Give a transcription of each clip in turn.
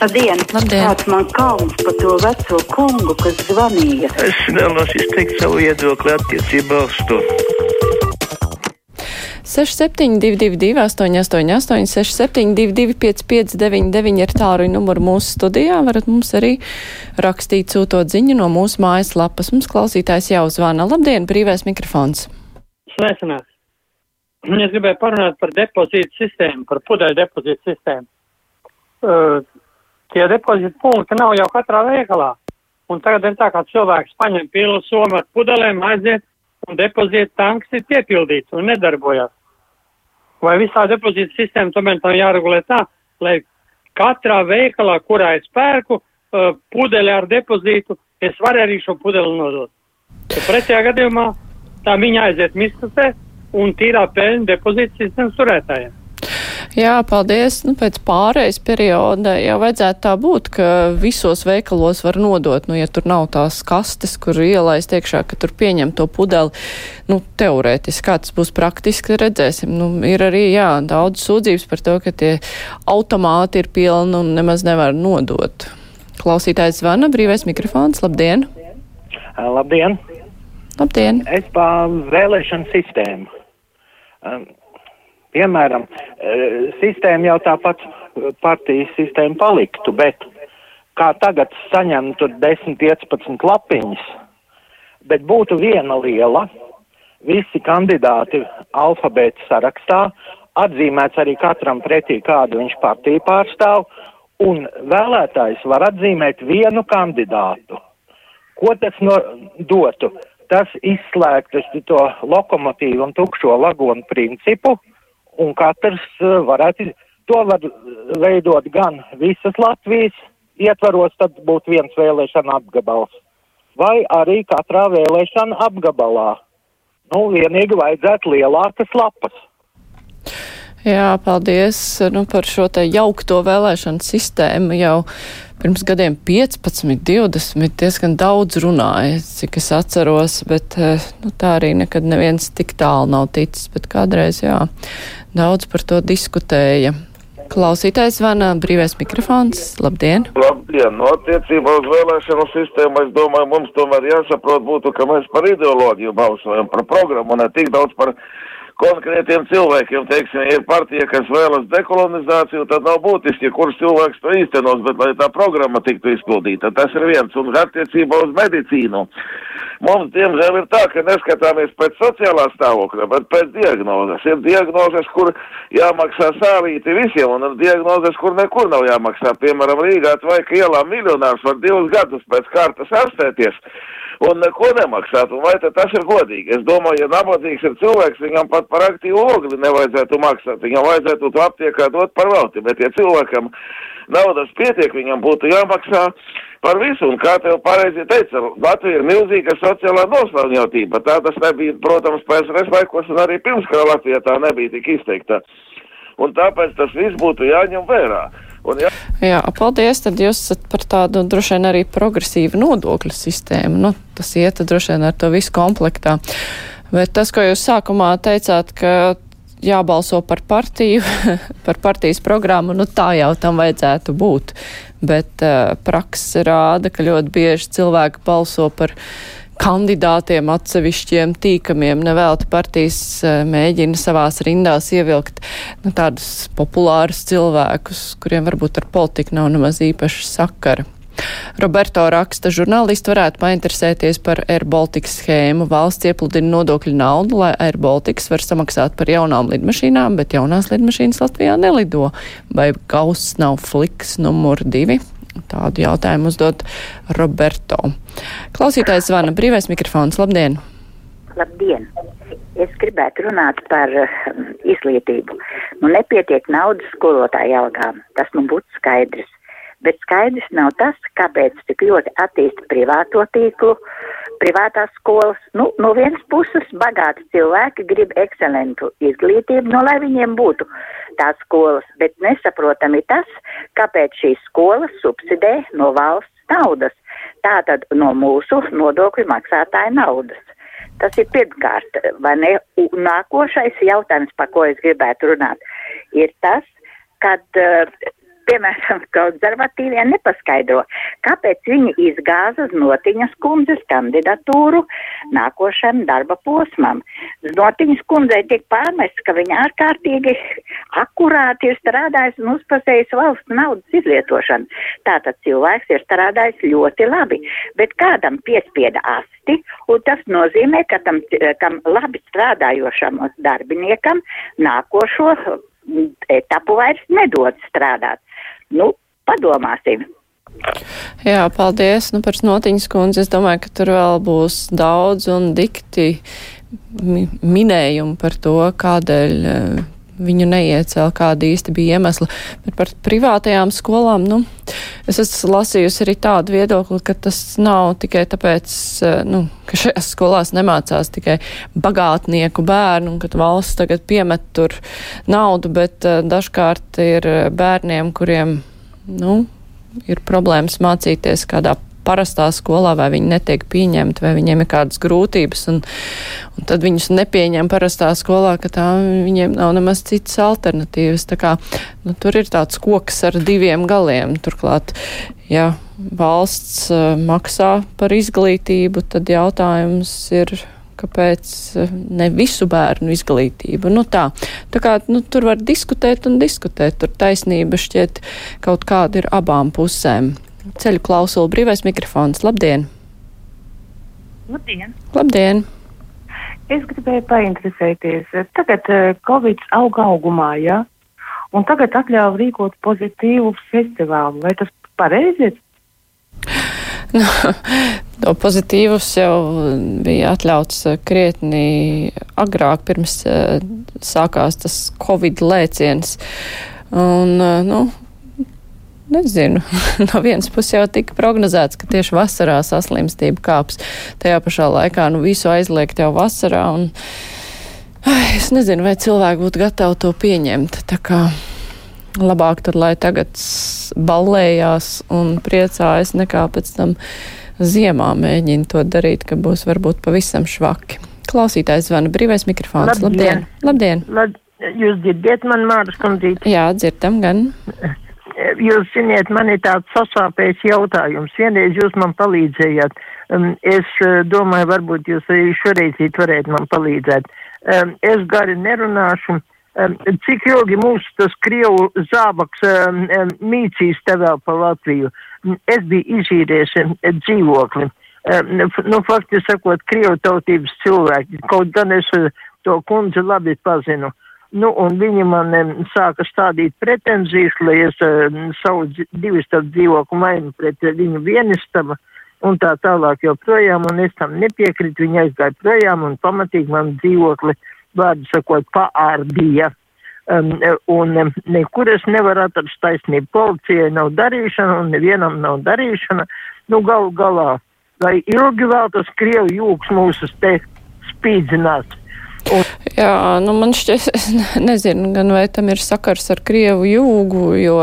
Labdien! Labdien. Kāds man kauns par to veco kungu, kas zvanīja? Es vēlos izteikt savu viedokli attiecībā uz to. 6722, 888, 672, 559, ir tālruņa numuri mūsu studijā. Varat mums arī rakstīt, sūtot ziņu no mūsu mājaslapas. Mums klausītājs jau zvana. Labdien, brīvais mikrofons! Sveicināt! Es gribēju parunāt par depozītu sistēmu, par pudeļu depozītu sistēmu. Uh, tie depozītu punkti nav jau katrā veikalā. Un tagad ir tā, kā cilvēks paņem pilu somu ar pudelēm, aiziet un depozītu tanks ir piepildīts un nedarbojas. Vai visā depozītu sistēma tomēr tam jāregulē tā, lai katrā veikalā, kurā es pērku uh, pudeli ar depozītu, es varu arī šo pudeli nodot. Ja pretējā gadījumā tā viņa aiziet miskusē un tīrā peļņa depozīta sistēmas turētājiem. Jā, paldies. Nu, pēc pārejas perioda jau vajadzētu tā būt, ka visos veikalos var nodot, nu, ja tur nav tās kastes, kur ielaist iekšā, ka tur pieņem to pudeli. Nu, teorētiski, kā tas būs praktiski, redzēsim. Nu, ir arī, jā, daudz sūdzības par to, ka tie automāti ir pilni un nemaz nevar nodot. Klausītājs zvana, brīvais mikrofons, labdien! Labdien! Labdien! Es pār vēlēšanu sistēmu. Um, piemēram, sistēma jau tāpat partijas sistēma paliktu, bet kā tagad saņem tur 10-15 lapiņas, bet būtu viena liela, visi kandidāti alfabēta sarakstā, atzīmēts arī katram pretī, kādu viņš partiju pārstāv, un vēlētājs var atzīmēt vienu kandidātu. Ko tas no, dotu? Tas izslēgtu to lokomotīvu un tukšo vagonu principu, un katrs varētu, to var veidot gan visas Latvijas ietvaros, tad būtu viens vēlēšana apgabals, vai arī katrā vēlēšana apgabalā. Nu, vienīgi vajadzētu lielākas lapas. Jā, paldies nu, par šo te jaukto vēlēšanu sistēmu. Jau pirms gadiem 15, 20 diezgan daudz runāja, cik es atceros, bet nu, tā arī nekad neviens tik tālu nav ticis, bet kādreiz, jā, daudz par to diskutēja. Klausītājs zvana brīvais mikrofons. Labdien! Labdien! No attiecībā uz vēlēšanu sistēmu, es domāju, mums tomēr jāsaprot būtu, ka mēs par ideoloģiju balsojam, par programmu, ne tik daudz par konkrētiem cilvēkiem, teiksim, ir partija, kas vēlas dekolonizāciju, tad nav būtiski, kurš cilvēks to īstenos, bet lai tā programma tiktu izpildīta, tas ir viens. Un attiecībā uz medicīnu. Mums, diemžēl, ir tā, ka neskatāmies pēc sociālā stāvokļa, bet pēc diagnozes. Ir diagnozes, kur jāmaksā sāvīti visiem, un ir diagnozes, kur nekur nav jāmaksā. Piemēram, Rīgā Tvaika ielā miljonārs var divus gadus pēc kārtas ārstēties un neko nemaksāt. Un vai tas ir godīgi? Es domāju, ja nabadzīgs ir cilvēks, viņam pat par aktīvu ogli nevajadzētu maksāt. Viņam vajadzētu to aptiekā dot par velti. Bet, ja cilvēkam naudas pietiek, viņam būtu jāmaksā par visu. Un kā tev pareizi teica, Latvija ir milzīga sociālā noslauņotība. Tā tas nebija, protams, PSRS laikos un arī pirms, kā Latvija tā nebija tik izteikta. Un tāpēc tas viss būtu jāņem vērā. Un, jā. Jā, paldies. Tad jūs esat par tādu droši vien arī progresīvu nodokļu sistēmu. Nu, tas iet droši vien ar to visu komplektā. Bet tas, ko jūs sākumā teicāt, ka jābalso par partiju, par partijas programmu, nu tā jau tam vajadzētu būt. Bet uh, praksa rāda, ka ļoti bieži cilvēki balso par kandidātiem atsevišķiem tīkamiem. Nevelti partijas eh, mēģina savās rindās ievilkt nu, tādus populārus cilvēkus, kuriem varbūt ar politiku nav nemaz īpaši sakara. Roberto raksta, žurnālisti varētu painteresēties par Air Baltica schēmu. Valsts iepludina nodokļu naudu, lai Air Baltics var samaksāt par jaunām lidmašīnām, bet jaunās lidmašīnas Latvijā nelido. Vai gauss nav fliks numur divi? Tādu jautājumu uzdot Roberto. Klausītājs zvana brīvais mikrofons. Labdien! Labdien! Es gribētu runāt par uh, izglītību. Nu, nepietiek naudas skolotāju algām. Tas nu būtu skaidrs. Bet skaidrs nav tas, kāpēc tik ļoti attīsta privāto tīklu, privātās skolas. Nu, no vienas puses, bagāti cilvēki grib ekscelentu izglītību, no lai viņiem būtu tās skolas, bet nesaprotami tas, kāpēc šīs skolas subsidē no valsts naudas, tātad no mūsu nodokļu maksātāja naudas. Tas ir pirmkārt, vai ne? Nākošais jautājums, par ko es gribētu runāt, ir tas, kad, piemēram, konservatīvie nepaskaidro, kāpēc viņi izgāza uz Notiņas kundzes kandidatūru nākošajam darba posmam. Notiņas kundzei tiek pārmests, ka viņa ārkārtīgi akurāti ir strādājis un uzpasējis valsts naudas izlietošanu. Tātad cilvēks ir strādājis ļoti labi, bet kādam piespieda asti, un tas nozīmē, ka tam, tam labi strādājošam darbiniekam nākošo etapu vairs nedod strādāt. Nu, padomāsim. Jā, paldies. Nu, par snotiņas kundzi es domāju, ka tur vēl būs daudz un dikti minējumi par to, kādēļ viņu neiecēla, kāda īsti bija iemesla. Bet par privātajām skolām, nu, es esmu lasījusi arī tādu viedokli, ka tas nav tikai tāpēc, eh, nu, ka šajās skolās nemācās tikai bagātnieku bērnu, un ka valsts tagad piemet tur naudu, bet uh, dažkārt ir bērniem, kuriem, nu, ir problēmas mācīties kādā parastā skolā, vai viņi netiek pieņemti, vai viņiem ir kādas grūtības, un, un tad viņus nepieņem parastā skolā, ka tā viņiem nav nemaz citas alternatīvas. Tā kā, nu, tur ir tāds koks ar diviem galiem. Turklāt, ja valsts uh, maksā par izglītību, tad jautājums ir kāpēc uh, ne visu bērnu izglītību. Nu tā, tā kā nu, tur var diskutēt un diskutēt, tur taisnība šķiet kaut kāda ir abām pusēm. Ceļu klausulu brīvais mikrofons. Labdien! Labdien! Labdien! Es gribēju painteresēties. Tagad uh, Covid aug augumā, ja? Un tagad atļauj rīkot pozitīvu festivālu. Vai tas pareizi ir? Nu, to pozitīvus jau bija atļauts eh, krietni agrāk, pirms uh, sākās tas Covid lēciens. Un, nu, Nezinu. no vienas puses jau tika prognozēts, ka tieši vasarā saslimstība kāps. Tajā pašā laikā nu, visu aizliegt jau vasarā. Un, ai, es nezinu, vai cilvēki būtu gatavi to pieņemt. Tā kā labāk tad, lai tagad ballējās un priecājas, nekā pēc tam ziemā mēģina to darīt, ka būs varbūt pavisam švaki. Klausītājs zvana brīvais mikrofons. Labdien! Labdien! Labdien. Lab, jūs dzirdiet man, Māras kundzīte? Jā, dzirdam gan. jūs ziniet, man ir tāds sasāpējis jautājums. Vienreiz jūs man palīdzējāt. Um, es uh, domāju, varbūt jūs arī šoreiz varētu man palīdzēt. Um, es gari nerunāšu. Um, cik ilgi mums tas Krievu zābaks mīcīs te vēl pa Latviju? Es biju izīrējis um, dzīvokli. Um, nu, faktiski sakot, Krievu tautības cilvēki. Kaut gan es uh, to kundzi labi pazinu. Uh, Nu, un viņi man sāka stādīt pretenzijas, lai es savu divistabu dzīvokli mainu pret viņu vienistabu un tā tālāk joprojām, un es tam nepiekritu, viņi aizgāja projām un pamatīgi man dzīvokli, vārdu sakot, paārdīja. Um, un um, nekur es nevaru atrast taisnību. Policijai nav darīšana un nevienam nav darīšana. Nu, galu galā, lai ilgi vēl tas Krievu jūgs mūsus te spīdzinās. Un... Jā, nu man šķiet, es nezinu, gan vai tam ir sakars ar Krievu jūgu, jo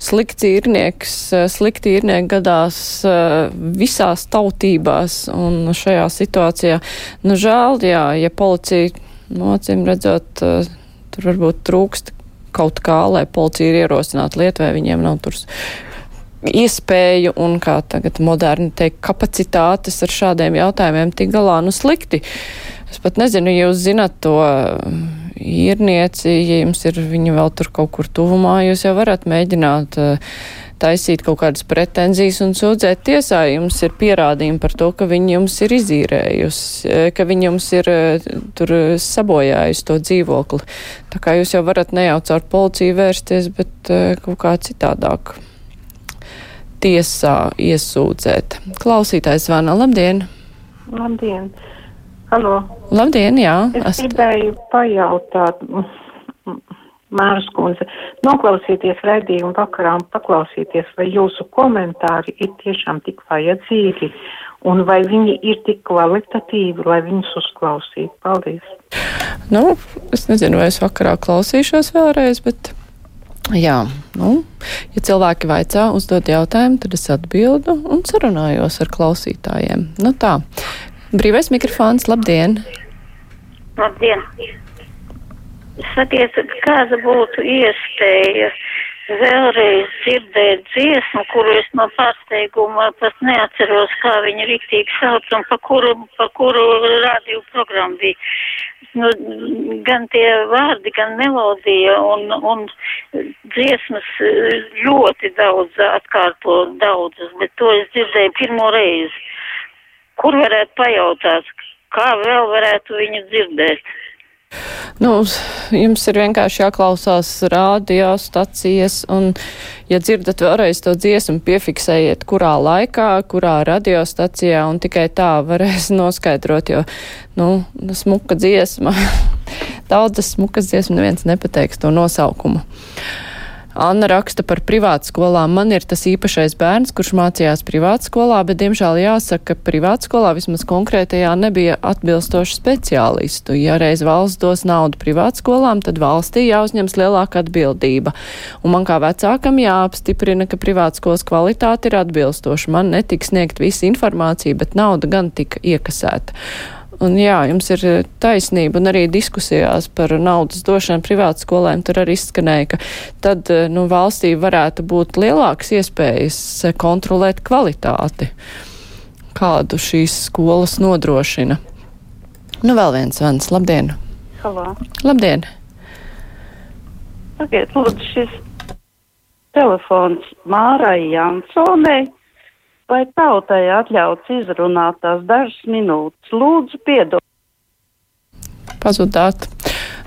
slikts īrnieks, slikti īrnieki gadās eh, visās tautībās, un šajā situācijā, nu žēl, jā, ja policija, nu, acīm redzot, eh, tur varbūt trūkst kaut kā, lai policija ir ierosināta lietu, vai viņiem nav tur iespēju un, kā tagad moderni teikt, kapacitātes ar šādiem jautājumiem tik galā, nu slikti. Es pat nezinu, ja jūs zinat to mm, īrnieci, ja jums ir viņa vēl tur kaut kur tuvumā, jūs jau varat mēģināt uh, taisīt kaut kādas pretenzijas un sūdzēt tiesā. Jums ir pierādījumi par to, ka viņi jums ir izīrējusi, eh, ka viņi jums ir uh, tur sabojājusi to dzīvokli. Tā kā jūs jau varat ne jau caur policiju vērsties, bet uh, kaut kā citādāk tiesā iesūdzēt. Klausītājs zvana. Labdien! Labdien! Halo. Labdien, jā. Es Ast... gribēju pajautāt, Māras kundze, noklausīties raidījumu vakarā un paklausīties, vai jūsu komentāri ir tiešām tik vajadzīgi un vai viņi ir tik kvalitatīvi, lai viņus uzklausītu. Paldies! Nu, es nezinu, vai es vakarā klausīšos vēlreiz, bet. Jā, nu, ja cilvēki vaicā, uzdod jautājumu, tad es atbildu un sarunājos ar klausītājiem. Nu tā, Brīvais mikrofons, labdien! Labdien! Sakiet, kāda būtu iespēja vēlreiz dzirdēt dziesmu, kuru es no pārsteiguma pat neatceros, kā viņa riktīgi sauc un pa kuru, pa kuru radio programmu bija. Nu, gan tie vārdi, gan melodija un, un dziesmas ļoti daudz atkārto daudzas, bet to es dzirdēju pirmo reizi. Kur varētu pajautāt, kā vēl varētu viņu dzirdēt? Nu, jums ir vienkārši jāklausās rādio stacijas, un, ja dzirdat vēlreiz to dziesmu, piefiksējiet, kurā laikā, kurā radiostacijā, un tikai tā varēs noskaidrot, jo, nu, smuka dziesma, daudzas smukas dziesmas neviens nepateiks to nosaukumu. Anna raksta par privātskolām. Man ir tas īpašais bērns, kurš mācījās privātskolā, bet, diemžēl, jāsaka, ka privātskolā vismaz konkrētajā nebija atbilstoši speciālistu. Ja reiz valsts dos naudu privātskolām, tad valstī jāuzņems lielāka atbildība. Un man kā vecākam jāapstiprina, ka privātskolas kvalitāte ir atbilstoša. Man netiks sniegt visa informācija, bet nauda gan tika iekasēta. Un jā, jums ir eh, taisnība, un arī diskusijās par naudas došanu privātu skolēm tur arī izskanēja, ka tad eh, nu, valstī varētu būt lielākas iespējas eh, kontrolēt kvalitāti, kādu šīs skolas nodrošina. Nu, vēl viens zvans. Labdien! Halo. Labdien! Sakiet, lūdzu, šis telefons Mārai Jansonei vai tautai atļauts izrunāt tās dažas minūtes. Lūdzu, piedod. Pazudāt.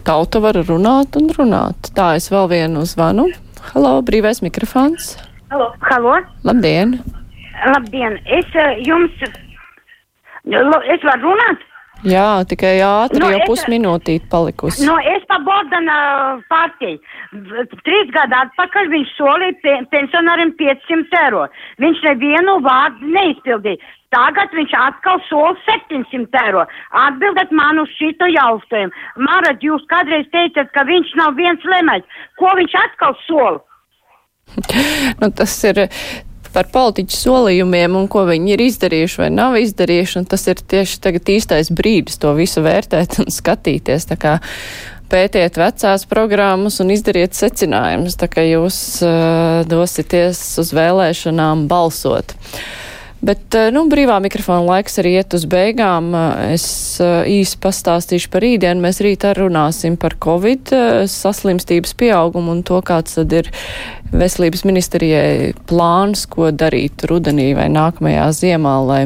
Tauta var runāt un runāt. Tā es vēl vienu zvanu. Halo, brīvais mikrofons. Halo. Halo. Labdien. Labdien. Es uh, jums. Es varu runāt? Jā, tikai ātri, No, jau pusminūtīt palikusi. No, es pa Bordana partiju. Trīs gadu atpakaļ viņš solīja pe pensionāriem 500 eiro. Viņš nevienu vārdu neizpildīja. Tagad viņš atkal sola 700 eiro. Atbildat man uz šito jautājumu. Marat, jūs kādreiz teicat, ka viņš nav viens lemēs. Ko viņš atkal sola? Nu, tas ir par politiķu solījumiem un ko viņi ir izdarījuši vai nav izdarījuši, tas ir tieši tagad īstais brīdis to visu vērtēt un skatīties. Tā kā pētiet vecās programmas un izdariet secinājumus, tā kā jūs uh, dosieties uz vēlēšanām balsot. Bet, eh, nu, brīvā mikrofona laiks arī iet uz beigām. Eh, Es eh, īsi pastāstīšu par rītdienu. Mēs rīt arī runāsim par Covid saslimstības pieaugumu un to, kāds tad ir veselības ministrijai plāns, ko darīt rudenī vai nākamajā ziemā, lai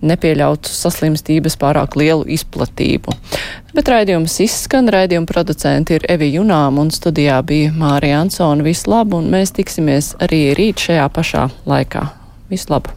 nepieļautu saslimstības pārāk lielu izplatību. Bet raidījums izskan, raidījuma producenti ir Evi Junām un studijā bija Mārija Ansona. Visu labu un mēs tiksimies arī rīt šajā pašā laikā. Visu labu!